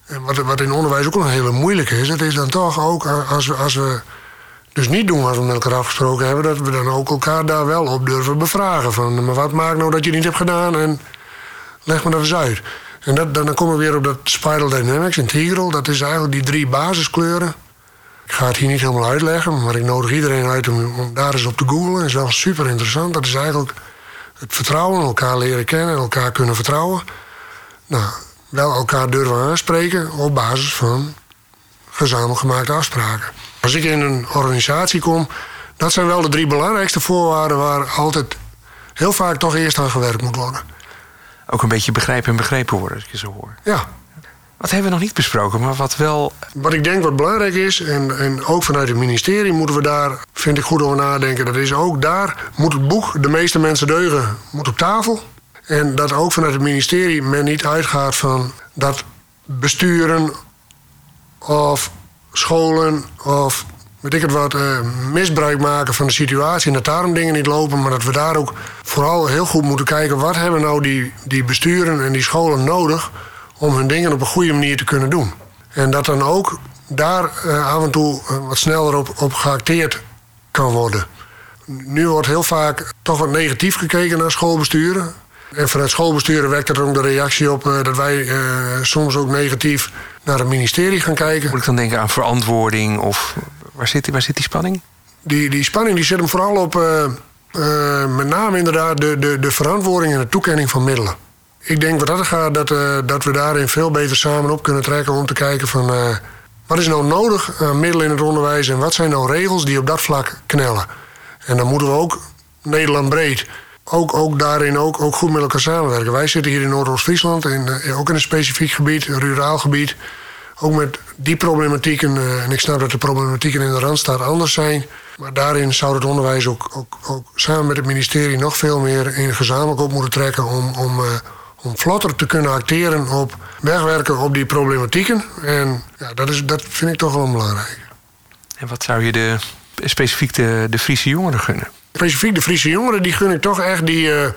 En wat, wat in onderwijs ook een hele moeilijke is, dat is dan toch ook als we, als we dus niet doen wat we met elkaar afgesproken hebben, dat we dan ook elkaar daar wel op durven bevragen. Van, maar wat maakt nou dat je niet hebt gedaan en leg me dat eens uit. En dat, dan, dan komen we weer op dat Spiral Dynamics Integral. Dat is eigenlijk die drie basiskleuren. Ik ga het hier niet helemaal uitleggen, maar ik nodig iedereen uit om, om daar eens op te googlen. Dat is wel super interessant. Dat is eigenlijk het vertrouwen, elkaar leren kennen en elkaar kunnen vertrouwen. Nou, wel elkaar durven aanspreken op basis van gezamenlijk gemaakte afspraken. Als ik in een organisatie kom, dat zijn wel de drie belangrijkste voorwaarden waar altijd heel vaak toch eerst aan gewerkt moet worden. Ook een beetje begrijpen en begrepen worden, als ik je zo hoor. Ja, wat hebben we nog niet besproken, maar wat wel. Wat ik denk wat belangrijk is, en, en ook vanuit het ministerie moeten we daar, vind ik goed over nadenken. Dat is ook daar moet het boek De meeste mensen deugen moet op tafel. En dat ook vanuit het ministerie men niet uitgaat van dat besturen of scholen of weet ik het wat, uh, misbruik maken van de situatie en dat daarom dingen niet lopen. Maar dat we daar ook vooral heel goed moeten kijken wat hebben nou die, die besturen en die scholen nodig om hun dingen op een goede manier te kunnen doen. En dat dan ook daar uh, af en toe uh, wat sneller op, op geacteerd kan worden. Nu wordt heel vaak toch wat negatief gekeken naar schoolbesturen. En vanuit schoolbesturen wekt er ook de reactie op uh, dat wij soms ook negatief naar het ministerie gaan kijken. Moet ik dan denken aan verantwoording of waar zit, waar zit die spanning? die, die spanning die zit hem vooral op eh, eh, met name inderdaad de, de, de verantwoording en de toekenning van middelen. Ik denk wat dat gaat, dat, uh, dat we daarin veel beter samen op kunnen trekken om te kijken van wat is nou nodig aan middelen in het onderwijs en wat zijn nou regels die op dat vlak knellen. En dan moeten we ook Nederland breed ook, ook daarin ook, ook goed met elkaar samenwerken. Wij zitten hier in Noordoost-Friesland, ook in een specifiek gebied, een ruraal gebied. Ook met die problematieken, en ik snap dat de problematieken in de Randstad anders zijn. Maar daarin zou het onderwijs ook, ook, ook samen met het ministerie nog veel meer in gezamenlijk op moeten trekken om, om, om vlotter te kunnen acteren op wegwerken op die problematieken. En ja, dat, is, dat vind ik toch wel belangrijk. En wat zou je de, specifiek de, de Friese jongeren gunnen? Specifiek de Friese jongeren, die gun ik toch echt die, uh,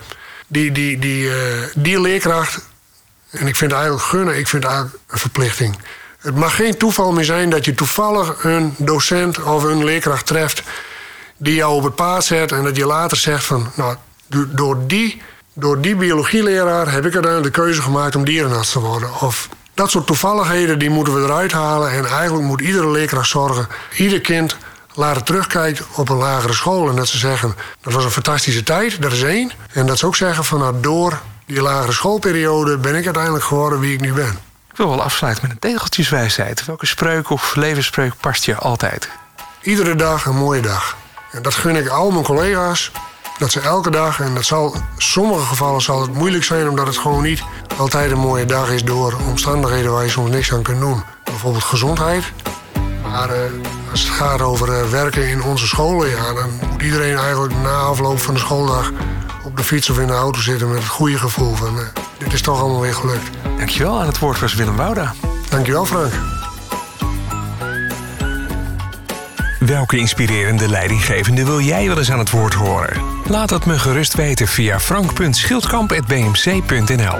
die, die, die, uh, die leerkracht. En ik vind eigenlijk gunnen, ik vind eigenlijk een verplichting. Het mag geen toeval meer zijn dat je toevallig een docent of een leerkracht treft die jou op het paard zet en dat je later zegt van, nou, door die, door die biologieleraar heb ik uiteindelijk de keuze gemaakt om dierenarts te worden. Of dat soort toevalligheden die moeten we eruit halen en eigenlijk moet iedere leerkracht zorgen, ieder kind laten terugkijkt op een lagere school en dat ze zeggen, dat was een fantastische tijd, dat is één. En dat ze ook zeggen van, nou, door die lagere schoolperiode ben ik uiteindelijk geworden wie ik nu ben. Ik wil wel afsluiten met een tegeltjeswijsheid. Welke spreuk of levensspreuk past je altijd? Iedere dag een mooie dag. En dat gun ik al mijn collega's. Dat ze elke dag, en dat zal in sommige gevallen zal het moeilijk zijn... omdat het gewoon niet altijd een mooie dag is... door omstandigheden waar je soms niks aan kunt doen. Bijvoorbeeld gezondheid. Maar uh, als het gaat over uh, werken in onze scholen... Ja, dan moet iedereen eigenlijk na afloop van de schooldag... op de fiets of in de auto zitten met het goede gevoel van... Uh, dit is toch allemaal weer gelukt. Dankjewel. Aan het woord was Willem Wouda. Dankjewel, Frank. Welke inspirerende leidinggevende wil jij wel eens aan het woord horen? Laat het me gerust weten via frank.schildkamp.bmc.nl